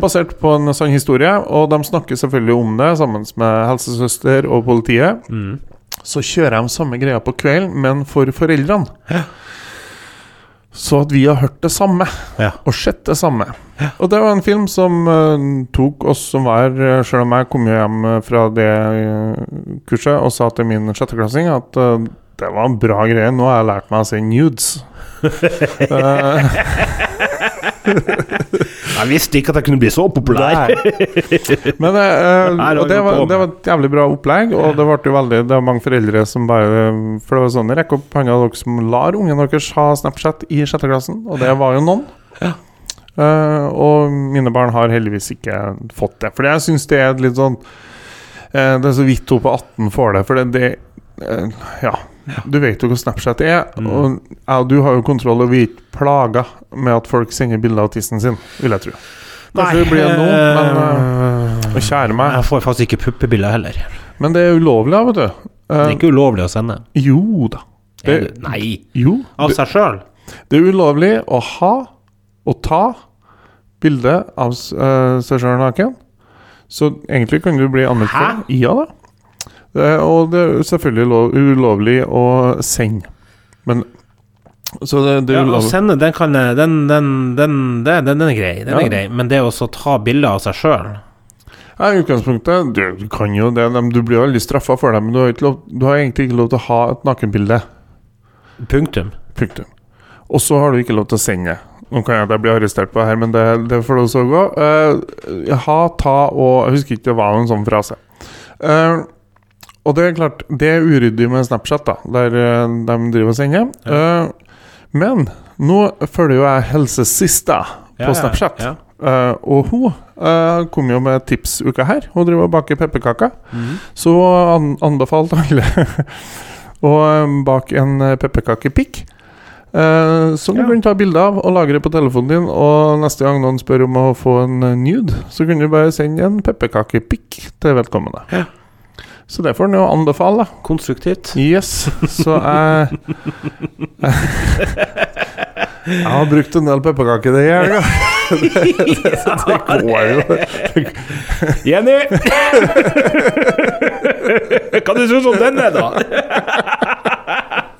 Basert på en sånn historie, og de snakker selvfølgelig om det sammen med helsesøster og politiet. Mm. Så kjører de samme greia på kvelden, men for foreldrene. Ja. Så at vi har hørt det samme, Ja. og sett det samme. Og det var en film som uh, tok oss som var uh, Selv om jeg kom hjem eh, fra det uh, kurset og sa til min sjetteklassing at uh, det var en bra greie. Nå har jeg lært meg å si nudes. <laughs> Eh, <laughs> Jeg visste ikke at jeg kunne bli så populær. Men <laughs> eh, har og det, var, det var et jævlig bra opplegg, og det ble jo veldig Det var mange foreldre som bare For det var sånn Rekk opp hånda dere som lar ungen deres ha Snapchat i sjette klassen, og det var jo noen. Ja. Uh, og mine barn har heldigvis ikke fått det. For jeg syns det er litt sånn uh, Det er så vidt hun på 18 får det, for det, det uh, Ja. Du vet jo hva Snapchat er, Mm. og ja, du har jo kontroll, og vi er ikke plaga med at folk sender bilder av tissen sin, vil jeg tro. Kanskje det blir det nå, men eh, og kjære meg. Jeg får faktisk ikke puppebilder heller. Men det er ulovlig, vet du. Det er Eh, ikke ulovlig å sende. jo da. Det, Nei. jo. Av seg sjøl? det er ulovlig å ha og ta bilde av eh, seg sjøl naken. Så egentlig kan du bli anmeldt for? Ja da. Det, og det er selvfølgelig lov, ulovlig å sende. Men Så det, det Ja, å sende, den kan jeg- Den, den, den, den, den er grei. Den Ja. er grei. Men det å ta bilder av seg sjøl Ja, I utgangspunktet du, kan jo det. Du blir jo aldri straffa for det, men du har, lov, du har egentlig ikke lov til å ha et nakenbilde. Punktum. Punktum. Og så har du ikke lov til å sende. Nå kan jeg at jeg blir arrestert på det her, men det, det får lov til å gå. Uh, ha, ta og Jeg husker ikke, det var en sånn frase. Eh, og det er klart, det er uryddig med Snapchat, da, der eh, de driver og sender. Eh, men nå følger jo jeg Helsesista på Snapchat. Ja, uh, og hun uh, kom jo med tips uka her. Hun driver og baker pepperkaker. Mhm. Så an anbefalte alle <laughs> å bake en pepperkakepikk. Uh, som du Ja. kan ta bilde av og lagre på telefonen din. Og neste gang noen spør om å få en nude, så kan du bare sende en pepperkakepikk til vedkommende. Ja. Så det får en jo anbefale. da. Konstruktivt. Yes, så jeg <laughs> Jeg har brukt en del pepperkaker det helga. <laughs> det går jo. Jenny! Hva du tror om denne, da?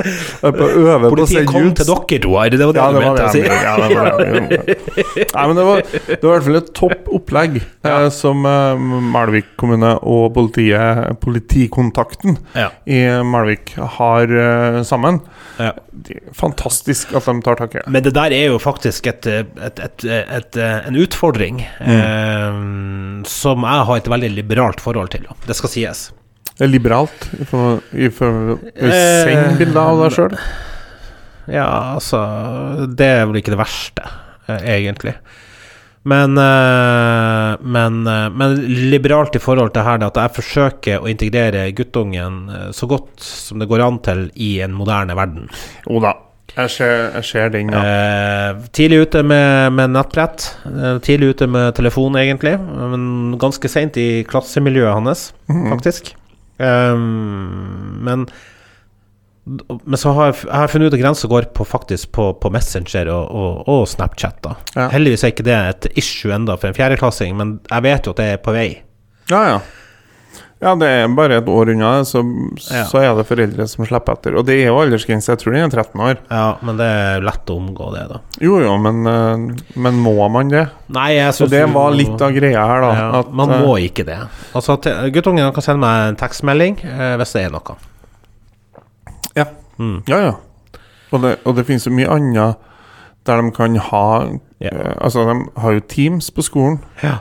<laughs> Øve Politiet kom ut. til dere, Roar. Det var det Ja, du mente å si. Ja, det var det. Nei, men det var, det var i hvert fall et topp opplegg eh, som eh, Malvik kommune og politiet, politikontakten Ja. i Malvik har eh, sammen. Ja. Fantastisk at de tar tak i det. Men det der er jo faktisk et, et, et, et, en utfordring eh, som jeg har et veldig liberalt forhold til. Det skal sies. Er liberalt i sengbildet i for- å Eh, sende bilder av deg sjøl. Ja, altså Det er vel ikke det verste, eh, egentlig. Men, eh, men, men liberalt i forhold til her det at jeg forsøker å integrere guttungen så godt som det går an til i en moderne verden. Jo da, jeg ser, jeg ser den, ja. Eh, tidlig ute med, med nettbrett. Eh, tidlig ute med telefon, egentlig. Men ganske seint i klassemiljøet hans, Mhm. faktisk. Um, men men så har jeg, jeg har funnet ut at grensa går på faktisk på, på Messenger og, og, og Snapchat. da Ja. Heldigvis er ikke det et issue enda for en fjerdeklassing, men jeg vet jo at det er på vei. Ja, ja. Ja, det er bare et år unna, så, Ja. så er det foreldre som slipper etter. Og det er jo aldersgrense, jeg tror den er 13 år. Ja, Men det er lett å omgå det, da. Jo jo, men, eh, men må man det? Nei, jeg Så synes det var litt av greia her, da. ja, at, Man eh, må ikke det. Altså, Guttungen kan sende meg en tekstmelding eh, hvis det er noe. Ja. Mm. Ja, ja. Og det, og det finnes jo mye annet der de kan ha eh, Altså, de har jo Teams på skolen. Ja.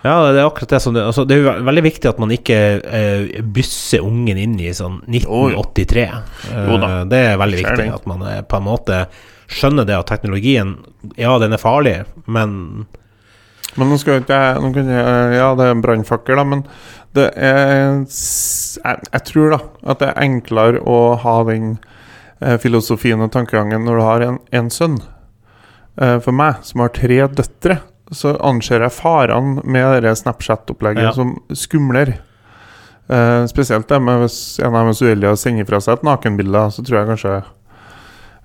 Ja, det er akkurat det som det altså, Det er jo veldig viktig at man ikke eh, bysser ungen inn i sånn 1983. Jo da. Eh, det er veldig viktig at man eh, på en måte skjønner det at teknologien Ja, den er farlig, men Men nå skal jo ikke jeg Ja, det er en brannfakkel, da, men det er jeg, jeg tror da at det er enklere å ha den eh, filosofien og tankegangen når du har en, en sønn. for meg, som har tre døtre, så anser jeg farene med det Snapchat-opplegget Ja. som skumlere. Eh, spesielt det med hvis en av dem er så uheldig å sende fra seg et nakenbilde, så tror jeg kanskje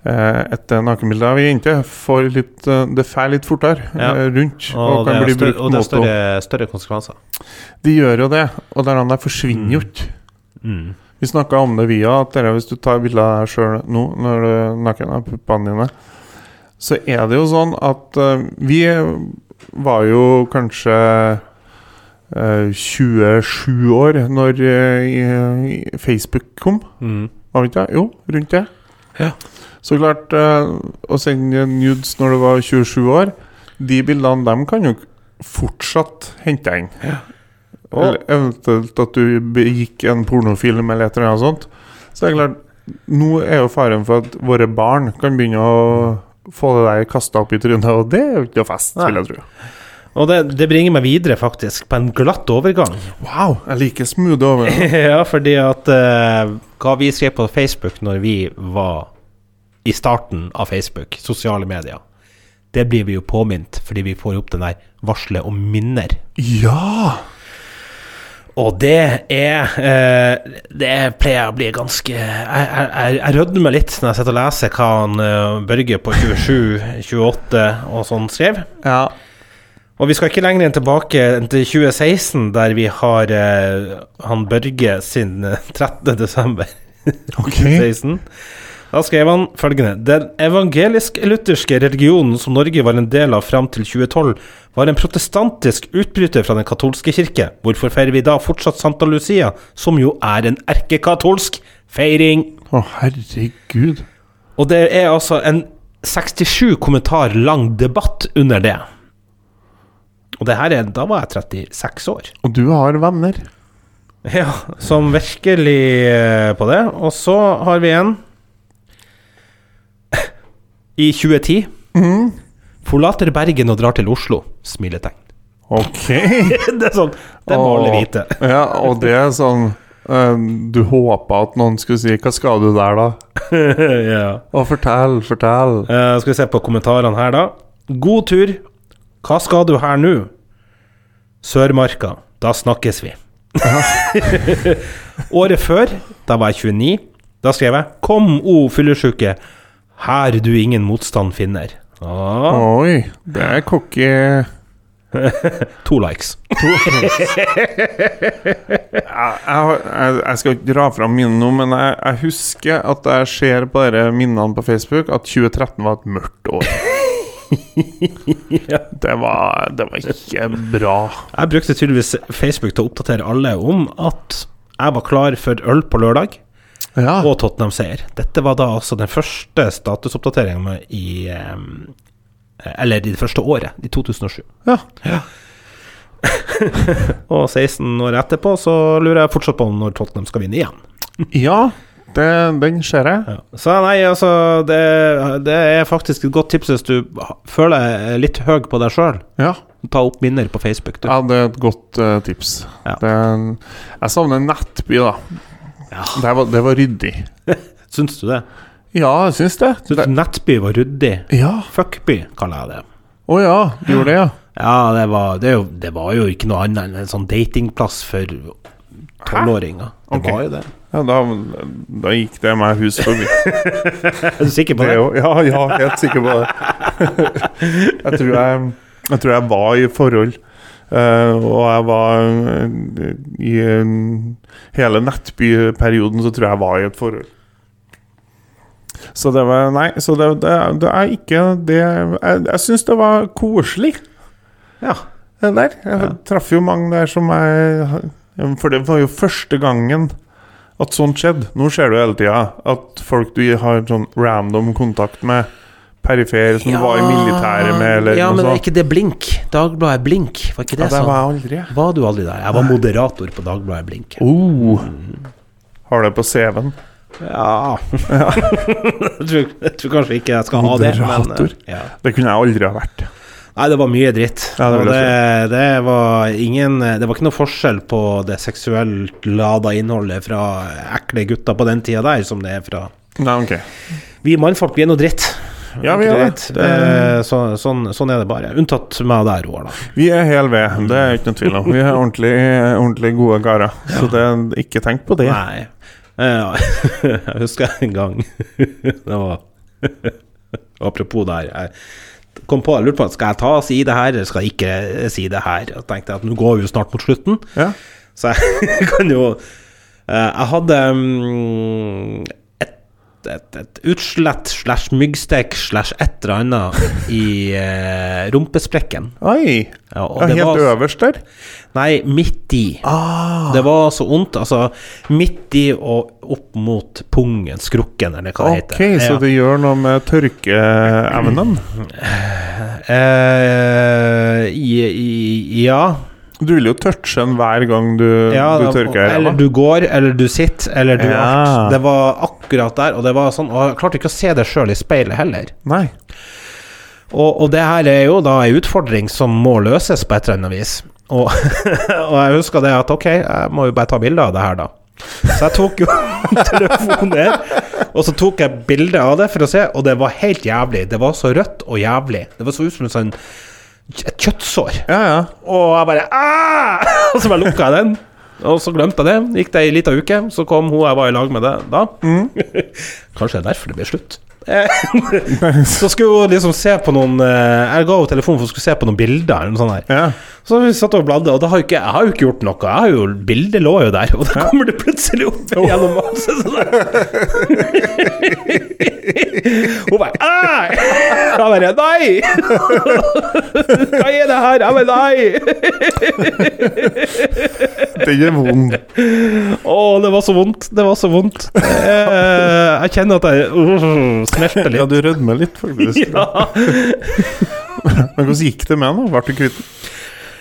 eh, et nakenbilde av ei jente får litt eh, Det fer litt fortere Ja. eh, rundt og, Og, kan bli brukt og det er større, større konsekvenser. De gjør jo det, og der der forsvinner jo Mm. ikke. Mm. Vi snakka om det via at dere, hvis du tar bilde av deg sjøl nå, når du er naken av puppene dine, så er det jo sånn at uh, vi var jo kanskje eh, 27 år når eh, Facebook kom. Mm. Var vi ikke det? Jo, rundt det. Ja. Så klart, eh, å sende nudes når du var 27 år, de bildene dem kan jo fortsatt hente inn. Ja. Eller eventuelt at du begikk en pornofilm eller et eller annet sånt. Så det er klart, nå er jo faren for at våre barn kan begynne å få det der kasta opp i trynet, og det er jo ikke noe fest, Nei. vil jeg tro. Og det, det bringer meg videre, faktisk, på en glatt overgang. <laughs> Wow, jeg liker smooth over. ja, fordi at uh, hva vi skrev på Facebook når vi var i starten av Facebook, sosiale medier, det blir vi jo påminnet fordi vi får opp den der varselet om minner. Ja! Og det er eh, Det pleier å bli ganske Jeg, jeg, jeg, jeg rødmer litt når jeg sitter og leser hva han eh, Børge på 27-28 og sånn skrev. Ja. Og vi skal ikke lenger enn tilbake enn til 2016, der vi har eh, han Børge sin eh, 13. desember Ok. 2016. Da skrev han følgende Den evangelisk-lutherske religionen som Norge var en del av fram til 2012, var en protestantisk utbryter fra den katolske kirke. Hvorfor feirer vi da fortsatt Santa Lucia, som jo er en erkekatolsk feiring? Å, herregud. Og det er altså en 67 kommentar lang debatt under det. Og det her er Da var jeg 36 år. Og du har venner. Ja, som virkelig eh, på det. Og så har vi en I 2010. Mm. Forlater Bergen og drar til Oslo. Smiletegn. Ok. <laughs> det er sånn Det må alle vite. <laughs> Ja, og det er sånn um, Du håpa at noen skulle si 'Hva skal du der, da?' <laughs> ja. Og fortell, fortell. Uh, skal vi se på kommentarene her, da. God tur. Hva skal du her nå? Sørmarka. Da snakkes vi. Året før, da var jeg 29, da skrev jeg 'Kom, o fyllesyke, her du ingen motstand finner'. Ah, Oi, det er cocky. <laughs> to likes. Jeg, jeg, jeg, jeg skal ikke dra fram minnene nå, men jeg, jeg husker at jeg ser på dere minnene på Facebook at 2013 var et mørkt år. <laughs> Ja. Det var, det var ikke bra. Jeg brukte tydeligvis Facebook til å oppdatere alle om at jeg var klar for øl på lørdag Ja. og Tottenham-seier. Dette var da altså den første statusoppdateringa i em, Eller i det første året, i 2007. ja. <laughs> Og 16 år etterpå så lurer jeg fortsatt på når Tottenham skal vinne igjen. ja det, den ser jeg. Så nei, altså Det, det er faktisk et godt tips hvis du føler deg litt høy på deg sjøl. Ja. Ta opp minner på Facebook. Du. ja, det er et godt uh, tips. Ja. Det, jeg savner Nettby, da. Ja. Det, var, det var ryddig. <laughs> Syns du det? Ja, jeg syns det. Syns det du Nettby var ryddig? ja. Fuckby, kaller jeg det. Å ja, du gjorde det, ja. Ja, det var, det, det var jo ikke noe annet enn en sånn datingplass for tolvåringer. Det okay. var jo det. ja da, da gikk det meg hus forbi. <laughs> Er du sikker på Det det? jo, ja, ja, helt sikker på det. <laughs> jeg, tror jeg, jeg tror jeg var i forhold. Eh, og jeg var eh, i en, hele Nettby-perioden så tror jeg jeg var i et forhold. Så det var Nei, så det, det, det er ikke det Jeg, jeg syns det var koselig, Ja. det der. Jeg Ja. traff jo mange der som jeg For det var jo første gangen at sånt skjedde. Nå ser du hele tida at folk du har sånn random kontakt med, perifer, som du var i militæret med, eller ja, noe men er sånt. ikke det Blink? Dagbladet Blink, var ikke Ja, det der sånn? var jeg aldri. Var du aldri der? Jeg var moderator på Dagbladet Blink. Oh. Har du det på CV-en. Ja <laughs> jeg, tror, jeg tror kanskje ikke jeg skal ha det. Moderator. eh, ja. Det kunne jeg aldri ha vært. Nei, det var mye dritt. Ja, det var det, det var ingen Det var ikke noe forskjell på det seksuelt lada innholdet fra ekle gutter på den tida der, som det er fra Nei, ok. Vi mannfolk, vi er noe dritt. Ja, vi gjør det. det Eh, så, sånn, sånn er det bare. Unntatt meg og deg, Roar. da. Vi er hel ved, det er ikke noe tvil om. Vi er ordentlig, ordentlig gode karer. Så det, ikke tenk på det. Nei. Eh, <laughs> jeg husker en gang <laughs> Det var Apropos det her. Jeg kom på, jeg lurte på Skal jeg ta og si det her, eller skal jeg ikke si det her? Jeg tenkte at nå går vi jo snart mot slutten, Ja. så <laughs> jeg kan jo eh, Jeg hadde mm, et, et, et utslett slash myggstek slash et eller annet i eh, rumpesprekken. Oi! Ja, og det helt var- øverst der? Nei, midt i. Ah, Det var så vondt. Altså midt i og opp mot pungen, skrukken, eller hva det heter. ok, ja. så det gjør noe med tørkeevnen? Eh, i, ja. Du vil jo touche den hver gang du, ja du tørker tørker eller du går, eller du sitter, eller du Ja. alt. Det var akkurat der, og det var sånn Og jeg klarte ikke å se det sjøl i speilet heller. Nei. Og, og det her er jo da ei utfordring som må løses på et eller annet vis. Og, <laughs> og jeg husker det at ok, jeg må jo bare ta bilde av det her, da. Så jeg tok jo <laughs> telefonen ned, og så tok jeg bilde av det for å se, og det var helt jævlig. Det var så rødt og jævlig. Det var så ut som en sånn et kjøttsår. Ja, ja. Og jeg bare «Ah!» <laughs> Og så bare lukka jeg den. Og så glemte jeg det. Gikk det ei lita uke, så kom hun jeg var i lag med det da. <laughs> Kanskje det er derfor det blir slutt. Eh, <laughs> så skulle hun liksom se på noen eh, Jeg ga henne telefonen for hun skulle se på noen bilder. Eller noe ja. Så vi satt og bladde, og da har jo ikke, jeg har jo ikke gjort noe. Jeg har jo, bildet lå jo der, og da kommer det plutselig opp gjennom masse sånn. <laughs> Hun bare «Æ!» Jeg bare Nei! Hva er det her? Jeg bare nei! Den er vond. Å, det var så vondt. Det var så vondt. Eh, Jeg kjenner at jeg uh, litt. Ja, du rødmer litt, faktisk. <laughs> Ja. <laughs> Men hvordan gikk det med han? Ble du kvitt?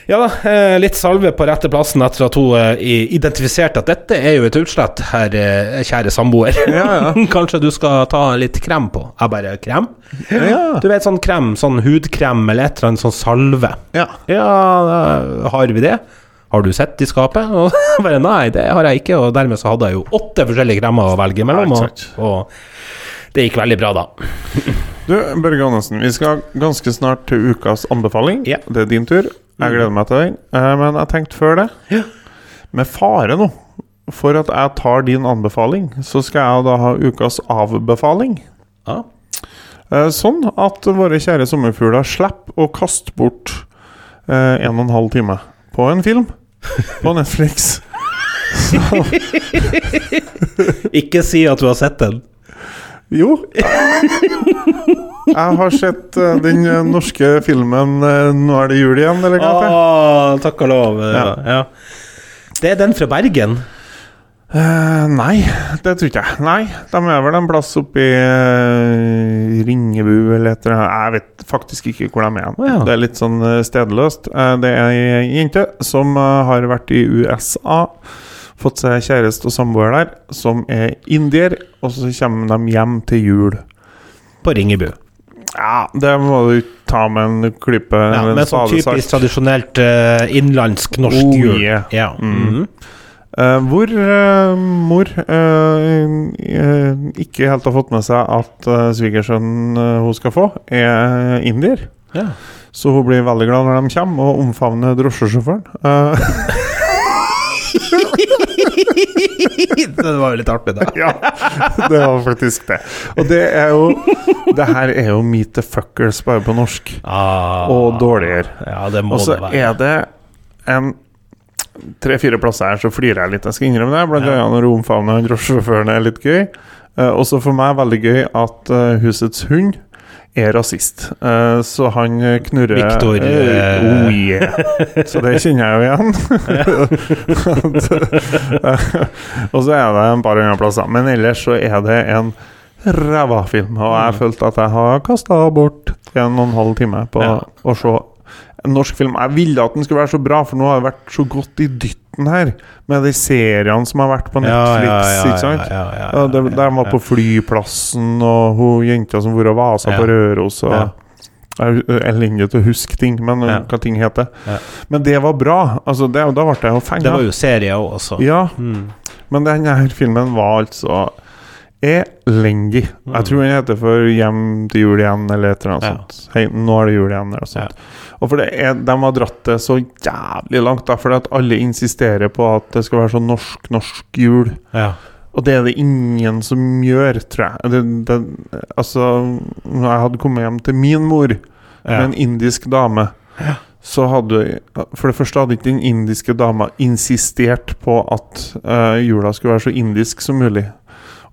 Ja da, eh, litt salve på rette plassen etter at hun eh, identifiserte at dette er jo et utslett, her, eh, kjære samboer. Ja, ja. <laughs> Kanskje du skal ta litt krem på? Jeg bare krem? Ja. Du vet sånn krem, sånn hudkrem eller et eller annet sånn salve. ja. Ja, da har vi det? Har du sett i skapet? Og bare nei, det har jeg ikke. Og dermed så hadde jeg jo åtte forskjellige kremer å velge mellom. Og, og det gikk veldig bra, da. Du, Børge Andersen, vi skal ganske snart til ukas anbefaling. Ja. Det er din tur. Jeg gleder meg til den. Eh, Men jeg tenkte før det, Ja. med fare nå for at jeg tar din anbefaling, så skal jeg da ha ukas avbefaling. Ja. Eh, Sånn at våre kjære sommerfugler slipper å kaste bort eh, en og en halv time på en film på Netflix. <laughs> Ikke si at du har sett den. Jo. Jeg har sett eh, den eh, norske filmen eh, 'Nå er det jul igjen', eller hva det heter. Takk og lov. Ja. Ja. Det er den fra Bergen. Uh, nei, det tror ikke jeg. Nei, de er vel en plass oppi uh, Ringebu eller et eller annet. Jeg vet faktisk ikke hvor de er. Oh, ja. Det er litt sånn stedløst. Uh, det er ei jente som har vært i USA, fått seg kjæreste og samboer der, som er indier, og så kommer de hjem til jul. På Ringebu. Ja, det må du ta med en klype Ja, eller en med sånn typisk tradisjonelt uh, innlandsk norsk Oh, jul. yeah. Ja. Mm. -hmm. Uh, hvor uh, mor eh, eh, ikke helt har fått med seg at uh, svigersønnen eh, hun skal få, er indier. ja. Så hun blir veldig glad når de kommer, og omfavner drosjesjåføren. <laughs> <laughs> Eh, det var jo litt artig, da. ja, det var faktisk det. Og det er jo Det her er jo Meet the Fuckers, bare på norsk. Ah, Og dårligere. Ja, det må Og så det være. er det en tre-fire plasser her så flirer jeg litt, jeg skal innrømme det. Blant annet når hun omfavner drosjesjåføren er litt gøy. Uh, også for meg veldig gøy at uh, husets hund er rasist. Eh, så han knurrer Victor, Eh, eh, oh yeah. Så det kjenner jeg jo igjen. <laughs> Og så er det en par andre plasser. Men ellers så er det en ræva film. Og jeg følte at jeg har kasta bort en og en halv time på Ja. å se en norsk film. Jeg ville at den skulle være så bra, for nå har det vært så godt i dytten her. Med de seriene som har vært på Netflix. ikke sant? ja, ja, Ja, det, der var på flyplassen, og hun jenta som var og vasa på Røros. Og Ja. Jeg er elendig til å huske ting, men Ja. hva ting heter. Ja. Men det var bra. Altså, det, da ble jeg jo Det var jo serier også. Ja, Mm. men denne her filmen var altså elendig. Jeg tror den heter for 'Hjem til jul igjen', eller et eller annet Ja. sånt. Hei, nå er det jul igjen, eller noe sånt. Og for det er, De har dratt det så jævlig langt, da, fordi at alle insisterer på at det skal være sånn norsk-norsk jul. Ja. Og det er det ingen som gjør, tror jeg. Det, det, altså, når jeg hadde kommet hjem til min mor med en indisk dame, så hadde For det første hadde ikke den indiske dama insistert på at uh, jula skulle være så indisk som mulig.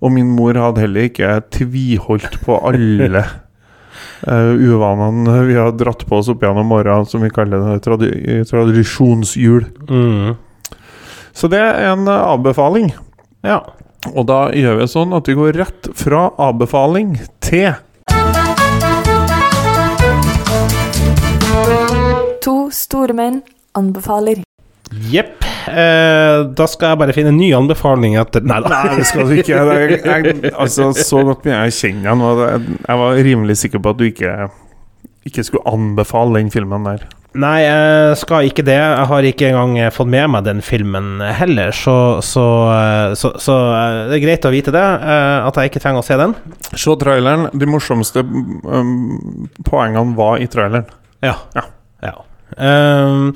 Og min mor hadde heller ikke tviholdt på alle uh, <laughs> uvanene vi har dratt på oss opp gjennom morgenen, som vi kaller det tradi tradisjonsjul. Mm. Så det er en avbefaling. ja. Og da gjør vi sånn at vi går rett fra avbefaling til To store menn anbefaler. Jepp. Eh, da skal jeg bare finne en ny anbefaling etter Nei da. Nei, det skal du ikke. Jeg, jeg, altså, så godt begynner jeg å kjenne deg nå. Jeg, jeg var rimelig sikker på at du ikke, ikke skulle anbefale den filmen der. Nei, jeg skal ikke det. Jeg har ikke engang fått med meg den filmen heller, så, så, eh, så, så eh, det er greit å vite det, at jeg ikke trenger å se den. Se traileren. De morsomste um, poengene var i traileren. Ja. Ja. Ehm,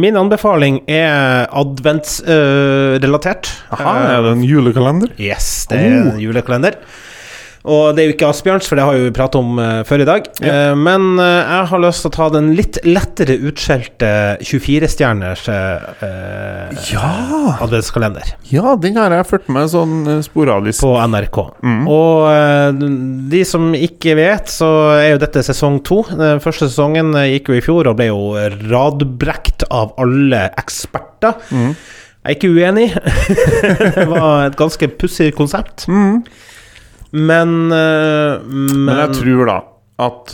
min anbefaling er adventsrelatert. Aha, er det en julekalender? Yes, det er en julekalender. Og det er jo ikke Asbjørns, for det har vi jo pratet om eh, før i dag. Ja. Eh, men eh, jeg har lyst til å ta den litt lettere utskjelte 24-stjerners uh, Ja! adventskalender Ja, den har jeg fulgt med sånn eh, sporadisk. på NRK. Mm. Og eh, de som ikke vet, så er jo dette sesong to. Den første sesongen eh, gikk jo i fjor og ble jo radbrekt av alle eksperter. Mm. Jeg er ikke uenig. <laughs> det var et ganske pussig konsept. Mm. Men, uh, men Men jeg tror da at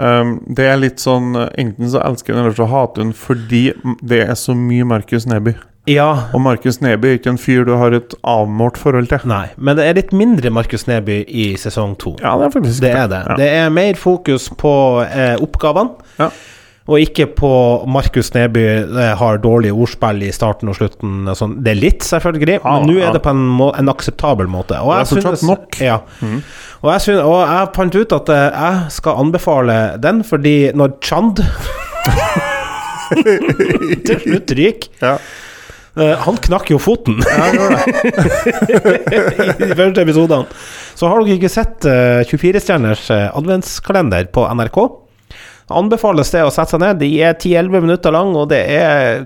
um, det er litt sånn Enten så elsker hun eller så hater hun fordi det er så mye Markus Neby. Ja. Og Markus Neby er ikke en fyr du har et avmålt forhold til. Nei, men det er litt mindre Markus Neby i sesong to. Ja, det er faktisk Det er det. Ja. Det er mer fokus på eh, oppgavene. Ja. Og ikke på Markus Neby eh, har dårlig ordspill i starten og slutten. Sånn. Det er litt, selvfølgelig, Ja, men nå ja. er det på en, må en akseptabel måte. Og jeg synes-. Ja. mm. Og jeg, synes, og jeg fant ut at eh, jeg skal anbefale den, fordi når Chand <laughs> til slutt ryker Ja. eh, Han knakk jo foten <laughs> i de første episodene. Så har dere ikke sett eh, 24-stjerners eh, adventskalender på NRK? Anbefales det å sette seg ned. De er 10-11 minutter lang, og det er,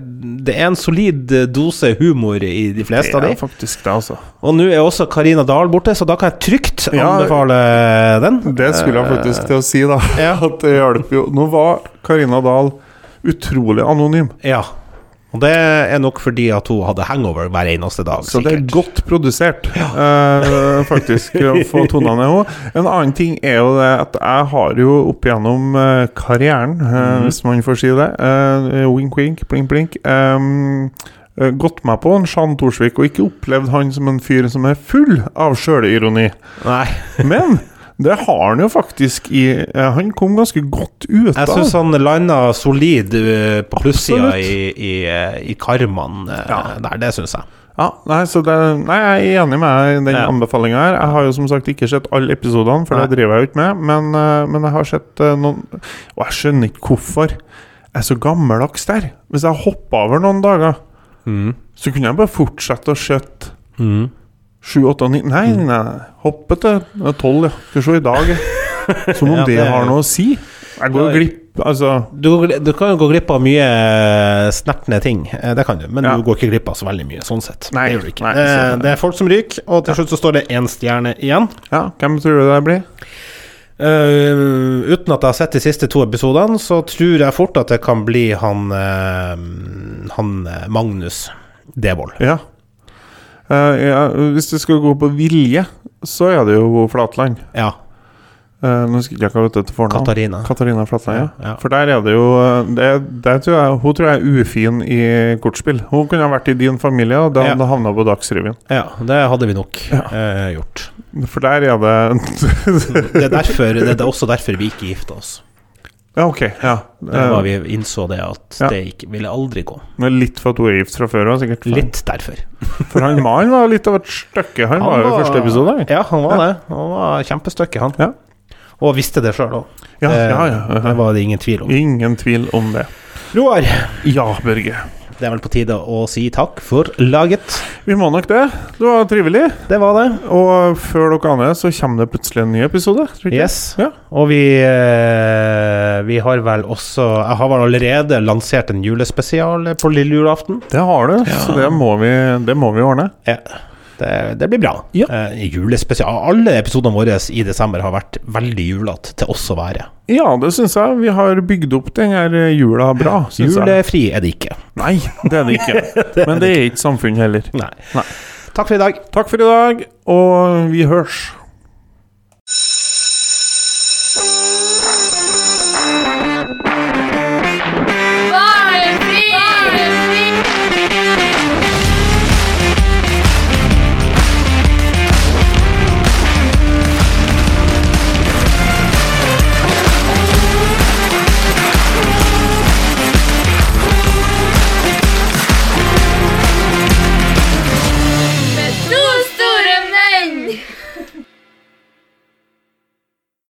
det er en solid eh, dose humor i de fleste av Det de. er faktisk det, altså. Og nå er også Karina Dahl borte, så da kan jeg trygt Ja, anbefale den. Det skulle jeg faktisk til å si, da. Ja. <laughs> At det hjelper jo. Nå var Karina Dahl utrolig anonym. Ja. Og det er nok fordi at hun hadde hangover hver eneste dag. Så det er godt produsert, eh, faktisk, å <laughs> få tona ned henne. En annen ting er jo det at jeg har jo opp igjennom eh, karrieren, eh, mm. hvis man får si det, eh, wink wink, blink blink, um, eh, gått meg på en Jean Thorsvik og ikke opplevd han som en fyr som er full av sjølironi. Men det har han jo faktisk i eh, Han kom ganske godt ut jeg av syns han landa solid eh, på plussida i, i, eh, i karmaen Ja. der. Det syns jeg. Ja, nei, så det, nei, jeg er enig med deg i den Ja. anbefalinga her. Jeg har jo som sagt ikke sett alle episodene, for Nei. det driver jeg jo ikke med. Men, men jeg har sett noen Og jeg skjønner ikke hvorfor jeg er så gammeldags der. Hvis jeg hoppa over noen dager, Mm. så kunne jeg bare fortsette å skjøtte Mm. Sju, åtte og ni Nei, nei, hoppet til tolv, ja. Skal se i dag. Som om <laughs> Ja, det, har noe å si. Jeg går jo glipp Altså Du, du kan jo gå glipp av mye eh, snertne ting, eh, det kan du, men Ja. du går ikke glipp av så veldig mye, sånn sett. Nei, det gjør du ikke. nei, Eh, det er folk som ryker, og til slutt så står det én stjerne igjen. Ja, hvem tror du det blir? Uh, uten at jeg har sett de siste to episodene, så tror jeg fort at det kan bli han, uh, han eh, Magnus Devold. Ja. Eh, ja. Hvis du skal gå på vilje, så er det jo Flatland. Ja. Eh, nå husker jeg ikke hva dette fornavn. Katarina. Katarina Flatland, ja. For der er det jo eh, det, der tror jeg, Hun tror jeg er ufin i kortspill. Hun kunne ha vært i din familie, og da Ja. havna på Dagsrevyen. Ja, det hadde vi nok eh, gjort. For der er det <laughs> Det er, derfor, det er også derfor vi ikke gifta oss. Ja, ok. Ja. Det var vi innså det at Ja. det ikke ville aldri gå. Men litt for at hun er gift fra før òg, sikkert. Litt derfor. <laughs> for han mannen var litt av et stykke. Han, var jo i første episode. han. Ja, han var det. Han var kjempestykke, han. Ja. Og visste det sjøl òg. Ja, ja, ja. Det var det ingen tvil om. Ingen tvil om det. Roar, Ja, Børge. Det er vel på tide å si takk for laget. Vi må nok det. Det var trivelig. Det var det. Og før dere aner, så kommer det plutselig en ny episode. Yes. Ja. Og vi, eh, vi har vel også Jeg har vel allerede lansert en julespesial på lille julaften. Det har du, så det må, vi, det må vi ordne. Ja. Det, det blir bra. Ja. Eh, julespesial Alle episodene våre i desember har vært veldig julete til oss å være. Ja, det syns jeg. Vi har bygd opp den her jula bra. Julefri er det ikke. Nei, det er det ikke. <laughs> Men det er ikke samfunn heller. Nei. Nei. Takk for i dag. Takk for i dag, og vi hørs.